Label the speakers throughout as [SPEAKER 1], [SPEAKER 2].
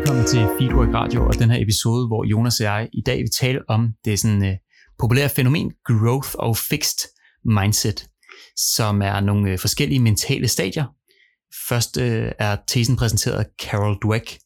[SPEAKER 1] Velkommen til Feedwork Radio og den her episode, hvor Jonas og jeg i dag vil tale om det sådan uh, populære fænomen growth og fixed mindset, som er nogle uh, forskellige mentale stadier. Først uh, er tesen præsenteret af Carol Dweck,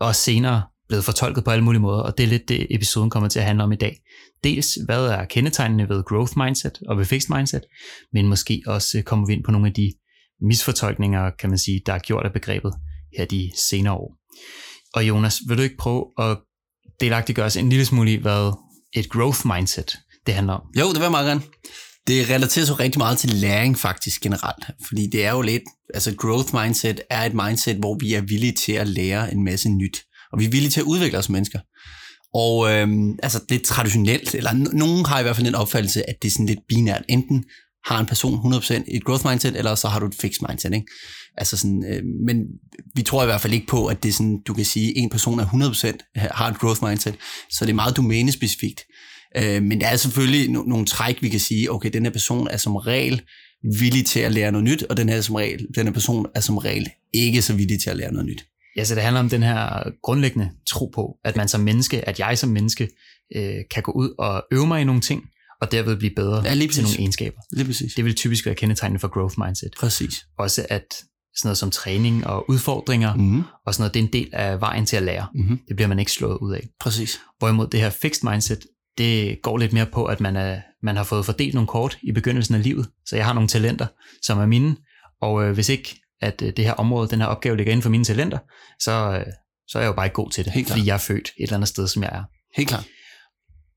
[SPEAKER 1] og senere blevet fortolket på alle mulige måder, og det er lidt det, episoden kommer til at handle om i dag. Dels, hvad er kendetegnene ved growth mindset og ved fixed mindset, men måske også kommer vi ind på nogle af de misfortolkninger, kan man sige, der er gjort af begrebet her de senere år. Og Jonas, vil du ikke prøve at delagtiggøre os en lille smule i, hvad et growth mindset det handler om?
[SPEAKER 2] Jo, det vil jeg meget gerne. Det relaterer sig rigtig meget til læring faktisk generelt, fordi det er jo lidt, altså growth mindset er et mindset, hvor vi er villige til at lære en masse nyt, og vi er villige til at udvikle os mennesker. Og øhm, altså det er traditionelt, eller nogen har i hvert fald en opfattelse, at det er sådan lidt binært. Enten har en person 100% et growth mindset, eller så har du et fixed mindset. Ikke? Altså sådan, øh, men vi tror i hvert fald ikke på, at det er sådan, du kan sige, at en person er 100% har et growth mindset, så det er meget domænespecifikt. Øh, men der er selvfølgelig no- nogle træk, vi kan sige, okay, den her person er som regel villig til at lære noget nyt, og den her, som regel, den her person er som regel ikke så villig til at lære noget nyt.
[SPEAKER 1] Ja, så det handler om den her grundlæggende tro på, at man som menneske, at jeg som menneske, øh, kan gå ud og øve mig i nogle ting, og derved blive bedre
[SPEAKER 2] Ja, lige
[SPEAKER 1] til
[SPEAKER 2] præcis.
[SPEAKER 1] nogle egenskaber.
[SPEAKER 2] Lige præcis.
[SPEAKER 1] Det vil typisk være kendetegnende for growth mindset.
[SPEAKER 2] Præcis.
[SPEAKER 1] Også at sådan noget som træning og udfordringer,
[SPEAKER 2] Mm-hmm.
[SPEAKER 1] og sådan noget, det er en del af vejen til at lære.
[SPEAKER 2] Mm-hmm.
[SPEAKER 1] Det bliver man ikke slået ud af.
[SPEAKER 2] Præcis.
[SPEAKER 1] Hvorimod det her fixed mindset, det går lidt mere på, at man, er, man har fået fordelt nogle kort i begyndelsen af livet. Så jeg har nogle talenter, som er mine, og øh, hvis ikke at øh, det her område, den her opgave ligger inden for mine talenter, så, øh, så er jeg jo bare ikke god til det,
[SPEAKER 2] Helt
[SPEAKER 1] fordi jeg er født et eller andet sted, som jeg er.
[SPEAKER 2] Helt klart.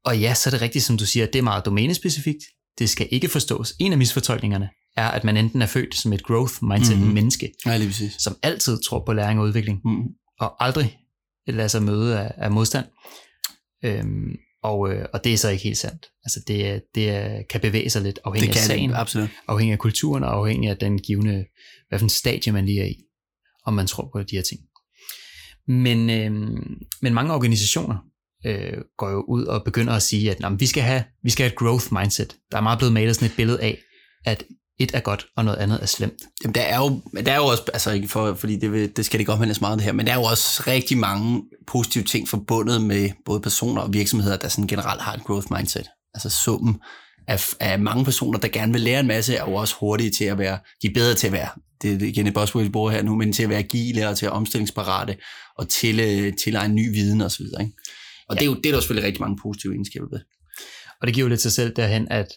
[SPEAKER 1] Og ja, så er det rigtigt, som du siger, det er meget domænespecifikt. Det skal ikke forstås. En af misfortolkningerne er, at man enten er født som et growth mindset
[SPEAKER 2] Mhm.
[SPEAKER 1] mm-hmm. menneske,
[SPEAKER 2] Ja, lige præcis.
[SPEAKER 1] som altid tror på læring og udvikling,
[SPEAKER 2] Mm.
[SPEAKER 1] og aldrig lader sig møde af, af modstand. Øhm, og, øh, og det er så ikke helt sandt. Altså det, det kan bevæge sig lidt
[SPEAKER 2] Det
[SPEAKER 1] afhængig af
[SPEAKER 2] kan
[SPEAKER 1] sagen,
[SPEAKER 2] det, absolut.
[SPEAKER 1] afhængig af kulturen og afhængig af den givende, hvad for en stadie man lige er i, om man tror på de her ting. Men, øh, men mange organisationer øh, går jo ud og begynder at sige, at jamen, vi, skal have, vi skal have et growth mindset. Der er meget blevet malet sådan et billede af, at et er godt, og noget andet er slemt.
[SPEAKER 2] Jamen, der er jo, der er jo også, altså ikke for, fordi det, vil, det skal det ikke omhandles meget det her, men der er jo også rigtig mange positive ting forbundet med både personer og virksomheder, der sådan generelt har et growth mindset. Altså summen af, af mange personer, der gerne vil lære en masse, er jo også hurtige til at være, de er bedre til at være, det er igen et buzzword, vi bruger her nu, men til at være agile og til at omstillingsparate og til, til at en ny viden osv. Ikke? Og ja. det, er jo, det er der selvfølgelig rigtig mange positive egenskaber ved.
[SPEAKER 1] Og det giver jo lidt sig selv derhen, at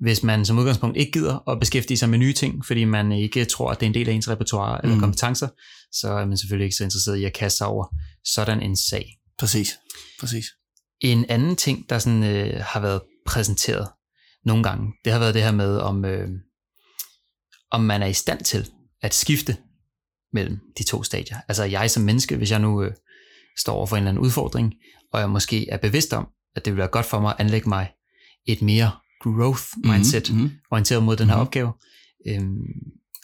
[SPEAKER 1] hvis man som udgangspunkt ikke gider at beskæftige sig med nye ting, fordi man ikke tror, at det er en del af ens repertoire eller
[SPEAKER 2] Mm.
[SPEAKER 1] kompetencer, så er man selvfølgelig ikke så interesseret i at kaste sig over sådan en sag.
[SPEAKER 2] Præcis. Præcis.
[SPEAKER 1] En anden ting, der sådan, øh, har været præsenteret nogle gange, det har været det her med, om, øh, om man er i stand til at skifte mellem de to stadier. Altså jeg som menneske, hvis jeg nu øh, står over for en eller anden udfordring, og jeg måske er bevidst om, at det vil være godt for mig at anlægge mig et mere growth mindset, mm-hmm.
[SPEAKER 2] Mm-hmm.
[SPEAKER 1] orienteret mod den her
[SPEAKER 2] Mhm.
[SPEAKER 1] opgave, øhm,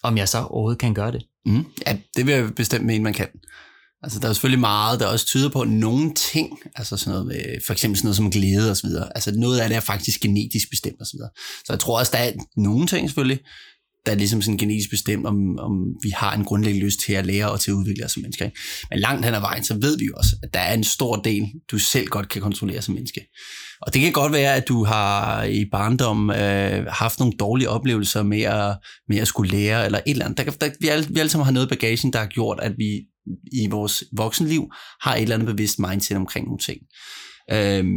[SPEAKER 1] om jeg så overhovedet kan gøre det.
[SPEAKER 2] Mm. Ja, det vil jeg bestemt mene, man kan. Altså, der er selvfølgelig meget, der også tyder på, nogle ting, altså sådan noget med, for eksempel sådan noget som glæde og så videre, altså noget af det er faktisk genetisk bestemt og så videre. Så jeg tror også, der er nogle ting selvfølgelig, der er ligesom sådan genetisk bestemt, om, om vi har en grundlæggende lyst til at lære og til at udvikle os som mennesker. Ikke? Men langt hen ad vejen, så ved vi jo også, at der er en stor del, du selv godt kan kontrollere som menneske. Og det kan godt være, at du har i barndom øh, haft nogle dårlige oplevelser med at, med at skulle lære, eller et eller andet. Der, kan- der, vi, alle, vi alle sammen har noget i bagagen, der har gjort, at vi i vores voksenliv har et eller andet bevidst mindset omkring nogle ting. Øhm,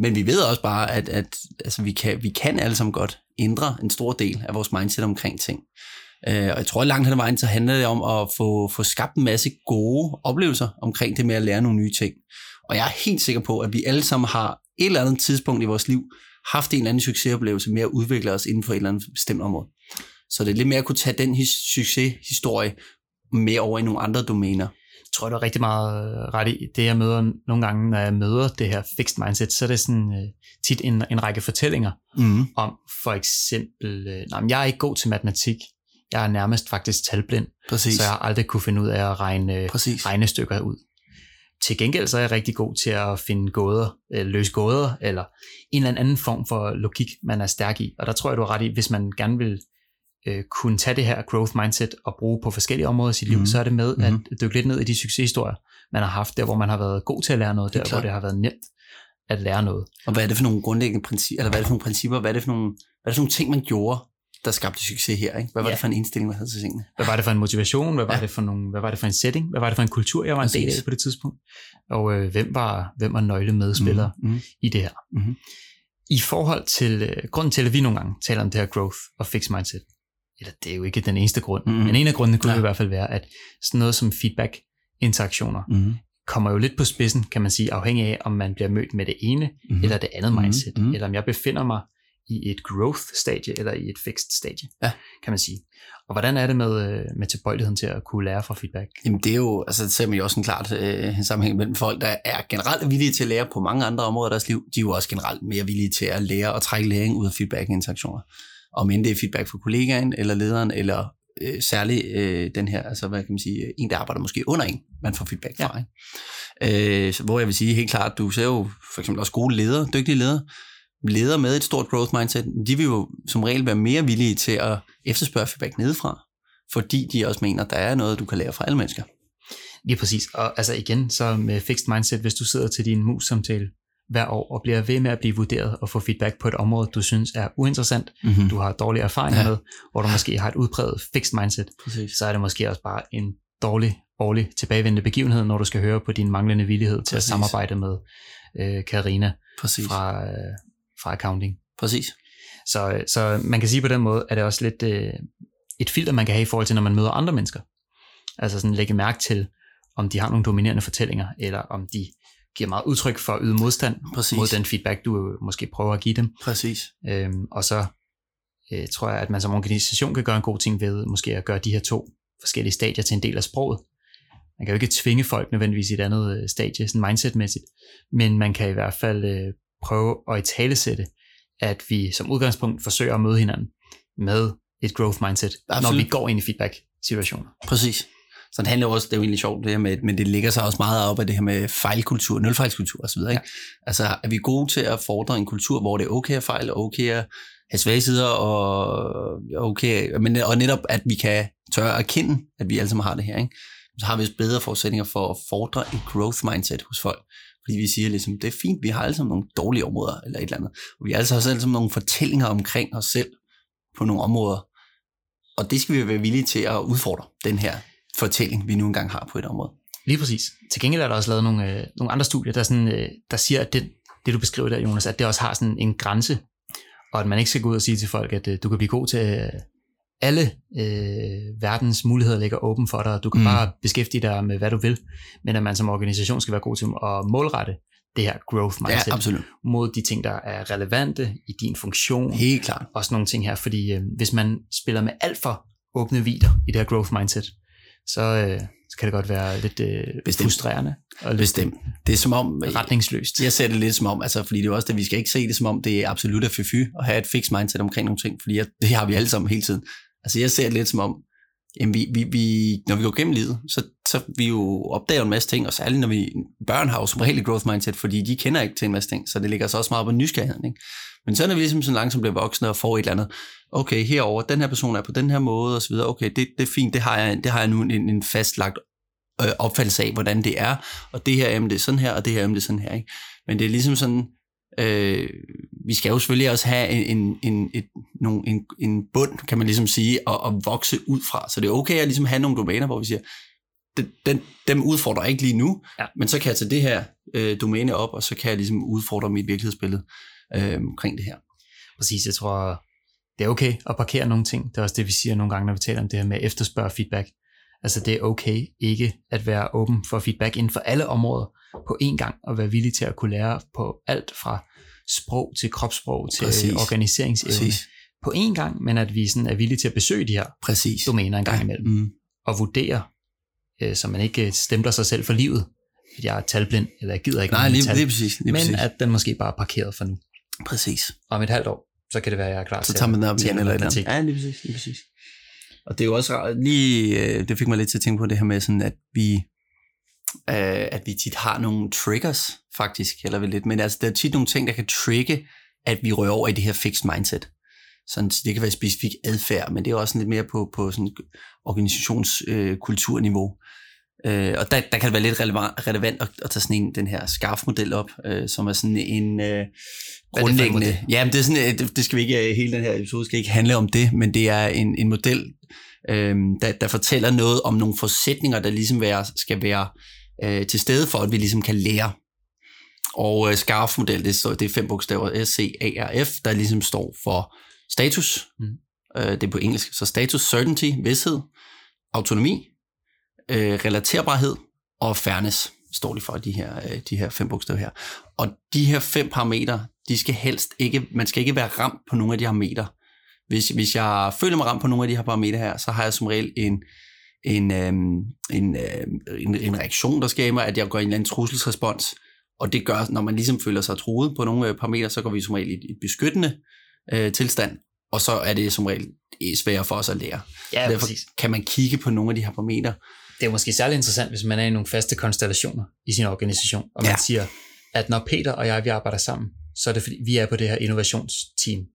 [SPEAKER 2] men vi ved også bare, at, at altså, vi, kan, vi kan alle sammen godt ændre en stor del af vores mindset omkring ting. Øh, og jeg tror, at langt hen ad vejen, så handler det om at få, få skabt en masse gode oplevelser omkring det med at lære nogle nye ting. Og jeg er helt sikker på, at vi alle sammen har et eller andet tidspunkt i vores liv haft en eller anden succesoplevelse med at udvikle os inden for et eller andet bestemt område. Så det er lidt mere at kunne tage den his- succeshistorie med over i nogle andre domæner.
[SPEAKER 1] Jeg tror, du er rigtig meget øh, ret i det, jeg møder nogle gange, når jeg møder det her fixed mindset, så er det sådan øh, tit en, en række fortællinger
[SPEAKER 2] Mm.
[SPEAKER 1] om for eksempel, øh, nej, men jeg er ikke god til matematik, jeg er nærmest faktisk talblind,
[SPEAKER 2] Præcis.
[SPEAKER 1] så jeg har aldrig kunne finde ud af at regne øh,
[SPEAKER 2] Præcis.
[SPEAKER 1] regnestykker ud. Til gengæld så er jeg rigtig god til at finde gåder, øh, løse gåder, eller en eller anden form for logik, man er stærk i. Og der tror jeg, du har ret i, hvis man gerne vil øh, kunne tage det her growth mindset og bruge på forskellige områder i sit liv,
[SPEAKER 2] Mhm.
[SPEAKER 1] så er det med
[SPEAKER 2] Mhm.
[SPEAKER 1] at dykke lidt ned i de succeshistorier, man har haft, der hvor man har været god til at lære noget, der hvor det har været nemt at lære noget.
[SPEAKER 2] Og hvad er det for nogle grundlæggende principper, eller hvad er det for nogle principper, hvad er det for nogle, hvad er det for nogle ting, man gjorde, der skabte succes her? Ikke? Hvad var ja. det for en indstilling, man havde til tingene?
[SPEAKER 1] Hvad var det for en motivation? Hvad var, ja. det for nogle, hvad var det for en setting? Hvad var det for en kultur, jeg var en del af på det tidspunkt? Og øh, hvem var, hvem var nøglemedspillere mm-hmm. i det her? Mm-hmm. I forhold til, øh, grunden til, at vi nogle gange taler om det her growth og fixed mindset, eller det er jo ikke den eneste grund, mm-hmm. men en af grundene kunne ja. i hvert fald være, at sådan noget som feedback, interaktioner, mm-hmm. kommer jo lidt på spidsen, kan man sige, afhængig af, om man bliver mødt med det ene mm-hmm. eller det andet mindset, mm-hmm. eller om jeg befinder mig i et growth-stadie eller i et fixed-stadie, ja. kan man sige. Og hvordan er det med, øh, med tilbøjeligheden til at kunne lære fra feedback?
[SPEAKER 2] Jamen det er jo, altså det ser man jo også en klart øh, en sammenhæng mellem folk, der er generelt villige til at lære på mange andre områder af deres liv. De er jo også generelt mere villige til at lære og trække læring ud af feedback-interaktioner. Om end det er feedback fra kollegaen eller lederen, eller øh, særligt øh, den her, altså hvad kan man sige, en der arbejder måske under en, man får feedback fra. Ja. Ikke? Øh, hvor jeg vil sige helt klart, du ser jo for eksempel også gode ledere, dygtige ledere, ledere med et stort growth mindset, de vil jo som regel være mere villige til at efterspørge feedback nedefra, fordi de også mener, at der er noget, du kan lære fra alle mennesker.
[SPEAKER 1] Lige præcis. Og altså igen, så med fixed mindset, hvis du sidder til din mus-samtale hver år og bliver ved med at blive vurderet og få feedback på et område, du synes er uinteressant, mm-hmm. du har dårlige erfaringer ja. med, hvor du måske har et udpræget fixed mindset, præcis. så er det måske også bare en dårlig, årlig tilbagevendende begivenhed, når du skal høre på din manglende villighed til præcis. at samarbejde med øh, Karina fra, øh, fra accounting.
[SPEAKER 2] Præcis.
[SPEAKER 1] Så, så man kan sige på den måde, at det også lidt øh, et filter, man kan have i forhold til, når man møder andre mennesker. Altså sådan lægge mærke til, om de har nogle dominerende fortællinger, eller om de giver meget udtryk for at yde modstand Præcis. mod den feedback, du måske prøver at give dem.
[SPEAKER 2] Præcis.
[SPEAKER 1] Øhm, og så øh, tror jeg, at man som organisation kan gøre en god ting ved måske at gøre de her to forskellige stadier til en del af sproget. Man kan jo ikke tvinge folk nødvendigvis i et andet øh, stadie, sådan mindsetmæssigt, men man kan i hvert fald øh, prøve at i talesætte, at vi som udgangspunkt forsøger at møde hinanden med et growth mindset, Absolut. når vi går ind i feedback-situationer.
[SPEAKER 2] Præcis. Så det handler også, det er jo egentlig sjovt det her med, men det ligger sig også meget op af det her med fejlkultur, nulfejlskultur osv. Ikke? Ja. Altså er vi gode til at fordre en kultur, hvor det er okay at fejle, okay at have svage sider, og, okay, men, og netop at vi kan tørre at erkende, at vi alle sammen har det her. Ikke? Så har vi også bedre forudsætninger for at fordre et growth mindset hos folk. Fordi vi siger ligesom, det er fint, vi har alle sammen nogle dårlige områder, eller et eller andet. Og vi har altså også alle sammen nogle fortællinger omkring os selv på nogle områder. Og det skal vi være villige til at udfordre, den her fortælling, vi nu engang har på et område.
[SPEAKER 1] Lige præcis. Til gengæld er der også lavet nogle, øh, nogle andre studier, der, sådan, øh, der siger, at det, det, du beskriver der, Jonas, at det også har sådan en grænse, og at man ikke skal gå ud og sige til folk, at øh, du kan blive god til øh, alle øh, verdens muligheder ligger åben for dig, og du kan mm. bare beskæftige dig med, hvad du vil, men at man som organisation skal være god til at målrette det her growth mindset
[SPEAKER 2] ja, absolut.
[SPEAKER 1] mod de ting, der er relevante i din funktion.
[SPEAKER 2] Helt klart.
[SPEAKER 1] Og sådan nogle ting her, fordi øh, hvis man spiller med alt for åbne vider i det her growth mindset, så, øh, så kan det godt være lidt øh, Bestemt. frustrerende.
[SPEAKER 2] Og lidt Bestemt. Det er som om...
[SPEAKER 1] Retningsløst.
[SPEAKER 2] Jeg ser det lidt som om, altså, fordi det er også det, vi skal ikke se det som om, det er absolut at fy at have et fixed mindset omkring nogle ting, fordi jeg, det har vi alle sammen hele tiden. Altså jeg ser det lidt som om, jamen vi, vi, vi, når vi går gennem livet, så, så vi jo opdager en masse ting, og særligt når vi, børn har jo som regel growth mindset, fordi de kender ikke til en masse ting, så det ligger så også meget på nysgerrigheden. Ikke? Men så når vi ligesom sådan langsomt bliver voksne og får et eller andet, okay, herover den her person er på den her måde, og så videre, okay, det, det er fint, det har jeg, det har jeg nu en, en fastlagt øh, opfattelse af, hvordan det er, og det her emne det er sådan her, og det her emne det er sådan her. Ikke? Men det er ligesom sådan, øh, vi skal jo selvfølgelig også have en, en, en, et, nogle, en, en bund, kan man ligesom sige, at, at vokse ud fra. Så det er okay at ligesom have nogle domæner, hvor vi siger, den, den, dem udfordrer jeg ikke lige nu, ja. men så kan jeg tage det her øh, domæne op, og så kan jeg ligesom udfordre mit virkelighedsbillede øh, omkring det her.
[SPEAKER 1] Præcis, jeg tror, det er okay at parkere nogle ting. Det er også det, vi siger nogle gange, når vi taler om det her med at efterspørge feedback. Altså det er okay ikke at være åben for feedback inden for alle områder på én gang, og være villig til at kunne lære på alt fra sprog til kropssprog til Præcis. organiseringsevne Præcis. på én gang, men at vi sådan er villige til at besøge de her
[SPEAKER 2] Præcis.
[SPEAKER 1] domæner en gang imellem, mm. og vurdere, øh, så man ikke stempler sig selv for livet, at jeg er talblind, eller jeg gider ikke
[SPEAKER 2] Nej, lige, tal, lige præcis, lige
[SPEAKER 1] men
[SPEAKER 2] præcis.
[SPEAKER 1] at den måske bare er parkeret for nu.
[SPEAKER 2] Præcis.
[SPEAKER 1] Om et halvt år, så kan det være, at jeg er klar
[SPEAKER 2] så til tager man den op igen eller eller Ja, lige præcis, lige præcis. Og det er jo også lige, øh, det fik mig lidt til at tænke på det her med sådan, at vi, øh, at vi tit har nogle triggers, faktisk, eller vel lidt, men altså, der er tit nogle ting, der kan trigge, at vi rører over i det her fixed mindset. Sådan, så det kan være specifik adfærd, men det er også lidt mere på, på sådan organisationskulturniveau. Øh, og der, der kan det være lidt relevant, relevant at, at tage sådan en, den her SCARF-model op, øh, som er sådan en øh, grundlæggende... Ja, men det, er sådan, øh, det, det skal vi ikke, øh, hele den her episode skal ikke handle om det, men det er en, en model, øh, der, der fortæller noget om nogle forudsætninger, der ligesom være, skal være øh, til stede for, at vi ligesom kan lære. Og øh, SCARF-model, det, det er fem bogstaver, S-C-A-R-F, der ligesom står for status. Mm. Øh, det er på engelsk. Så status, certainty, vidshed, autonomi, øh, relaterbarhed og fairness står de for, de her, øh, de her fem bogstaver her. Og de her fem parametre, de skal helst ikke, man skal ikke være ramt på nogle af de her meter. Hvis, hvis jeg føler mig ramt på nogle af de her parametre her, så har jeg som regel en, en, øhm, en, øhm, en, en reaktion, der skaber, at jeg går i en eller anden trusselsrespons. Og det gør, når man ligesom føler sig truet på nogle øh, parametre, så går vi som regel i et beskyttende øh, tilstand, og så er det som regel sværere for os at lære.
[SPEAKER 1] Ja,
[SPEAKER 2] Derfor præcis. kan man kigge på nogle af de her parametre,
[SPEAKER 1] det er måske særlig interessant, hvis man er i nogle faste konstellationer i sin organisation, og man ja. siger, at når Peter og jeg vi arbejder sammen, så er det fordi, vi er på det her innovationsteam.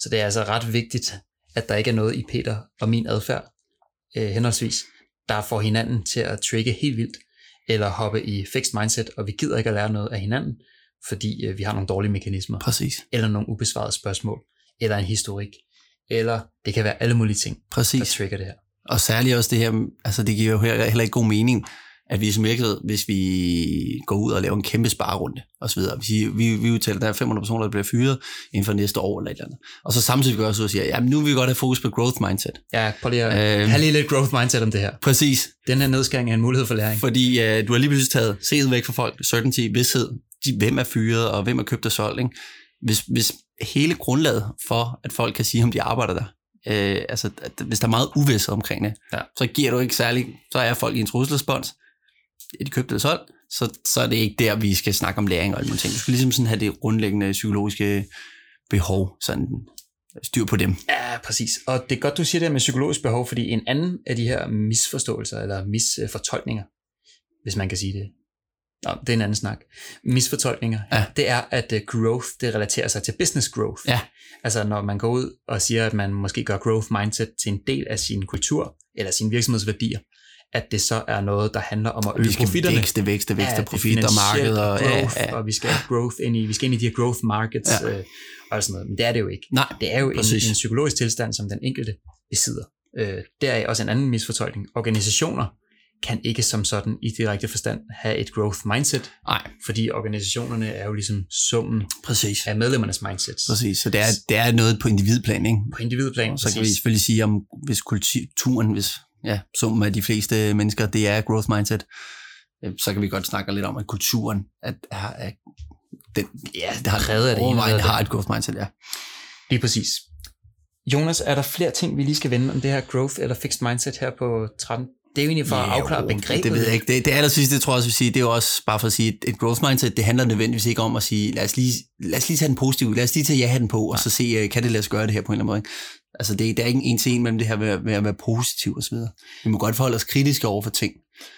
[SPEAKER 1] Så det er altså ret vigtigt, at der ikke er noget i Peter og min adfærd, øh, henholdsvis, der får hinanden til at trigge helt vildt, eller hoppe i fixed mindset, og vi gider ikke at lære noget af hinanden, fordi øh, vi har nogle dårlige mekanismer.
[SPEAKER 2] Præcis.
[SPEAKER 1] Eller nogle ubesvarede spørgsmål, eller en historik, eller det kan være alle mulige ting,
[SPEAKER 2] Præcis.
[SPEAKER 1] der trigger det her.
[SPEAKER 2] Og særligt også det her, altså det giver jo heller ikke god mening, at vi som virksomhed, hvis vi går ud og laver en kæmpe sparerunde osv., vi, vi, vi udtaler, at der er 500 personer, der bliver fyret inden for næste år eller et eller andet. Og så samtidig gør så og siger, jamen nu vil vi godt have fokus på growth mindset.
[SPEAKER 1] Ja, prøv lige at øh, have lige lidt growth mindset om det her.
[SPEAKER 2] Præcis.
[SPEAKER 1] Den her nedskæring er en mulighed for læring.
[SPEAKER 2] Fordi uh, du har lige pludselig taget set væk fra folk, certainty, vidshed, de, hvem er fyret og hvem er købt og solgt. Ikke? Hvis, hvis hele grundlaget for, at folk kan sige, om de arbejder der, øh, altså, at hvis der er meget uvidsthed omkring det, ja. så giver du ikke særlig, så er folk i en trusselsrespons, er de købt eller solgt, så, så er det ikke der, vi skal snakke om læring og alle ting. Du skal ligesom sådan have det grundlæggende psykologiske behov, sådan styr på dem.
[SPEAKER 1] Ja, præcis. Og det er godt, du siger det med psykologisk behov, fordi en anden af de her misforståelser, eller misfortolkninger, hvis man kan sige det, Nå, det er en anden snak. Misfortolkninger. Ja. Det er, at uh, growth, det relaterer sig til business growth.
[SPEAKER 2] Ja.
[SPEAKER 1] Altså når man går ud og siger, at man måske gør growth mindset til en del af sin kultur, eller sin virksomhedsværdier, at det så er noget, der handler om at øge
[SPEAKER 2] vi skal
[SPEAKER 1] profitterne.
[SPEAKER 2] Vækste, vækste, vækste, ja, profit og marked. Og,
[SPEAKER 1] growth, ja, ja. og vi skal have growth ind i, vi skal ind i de her growth markets, ja. øh, og sådan noget. Men det er det jo ikke.
[SPEAKER 2] Nej,
[SPEAKER 1] det er jo en, en psykologisk tilstand, som den enkelte besidder. Øh, der er også en anden misfortolkning. Organisationer kan ikke som sådan i direkte forstand have et growth mindset.
[SPEAKER 2] Nej.
[SPEAKER 1] Fordi organisationerne er jo ligesom summen
[SPEAKER 2] præcis.
[SPEAKER 1] af medlemmernes mindsets.
[SPEAKER 2] Præcis, så det er, det er noget på individplan, ikke?
[SPEAKER 1] På individplan,
[SPEAKER 2] Så præcis. kan vi selvfølgelig sige, om hvis kulturen, hvis ja, summen af de fleste mennesker, det er growth mindset, øh, så kan vi godt snakke lidt om, at kulturen at, er, er den,
[SPEAKER 1] ja, det har reddet af det ene.
[SPEAKER 2] har et growth mindset, ja.
[SPEAKER 1] Lige præcis. Jonas, er der flere ting, vi lige skal vende om det her growth eller fixed mindset her på 13, det er jo egentlig for ja, at afklare begrebet.
[SPEAKER 2] Det ved jeg ikke. Det, det aller sidste, tror jeg også, vil sige, det er jo også bare for at sige, at et growth mindset, det handler nødvendigvis ikke om at sige, lad os lige, lad os lige tage den positive, lad os lige tage ja-hatten på, og så se, øh, kan det lade os gøre det her på en eller anden måde. Altså, det, det er ikke en til en mellem det her med, med at være positiv og så videre. Vi må godt forholde os kritiske over for ting.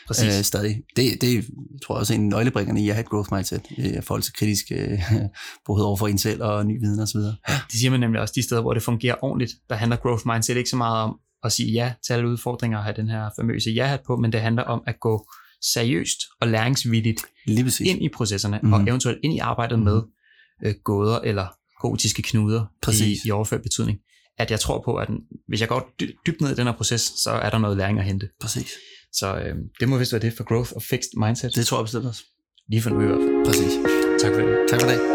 [SPEAKER 2] Præcis. Øh, stadig. Det, det tror jeg også er en nøglebringerne i at have et growth mindset. At forholde sig kritisk, øh, både over for en selv og ny viden og så videre.
[SPEAKER 1] Det siger man nemlig også de steder, hvor det fungerer ordentligt. Der handler growth mindset ikke så meget om, at sige ja til alle udfordringer og have den her famøse ja-hat på, men det handler om at gå seriøst og læringsvilligt ind i processerne, mm. og mhm. eventuelt ind i arbejdet mm. med øh, gåder eller gotiske knuder i, i overført betydning. At jeg tror på, at hvis jeg går dybt ned i den her proces, så er der noget læring at hente.
[SPEAKER 2] Præcis.
[SPEAKER 1] Så øh, det må vist være det for growth og fixed mindset.
[SPEAKER 2] Det tror jeg bestemt også.
[SPEAKER 1] Lige for nu i hvert fald.
[SPEAKER 2] Præcis.
[SPEAKER 1] Tak for det.
[SPEAKER 2] Tak for det.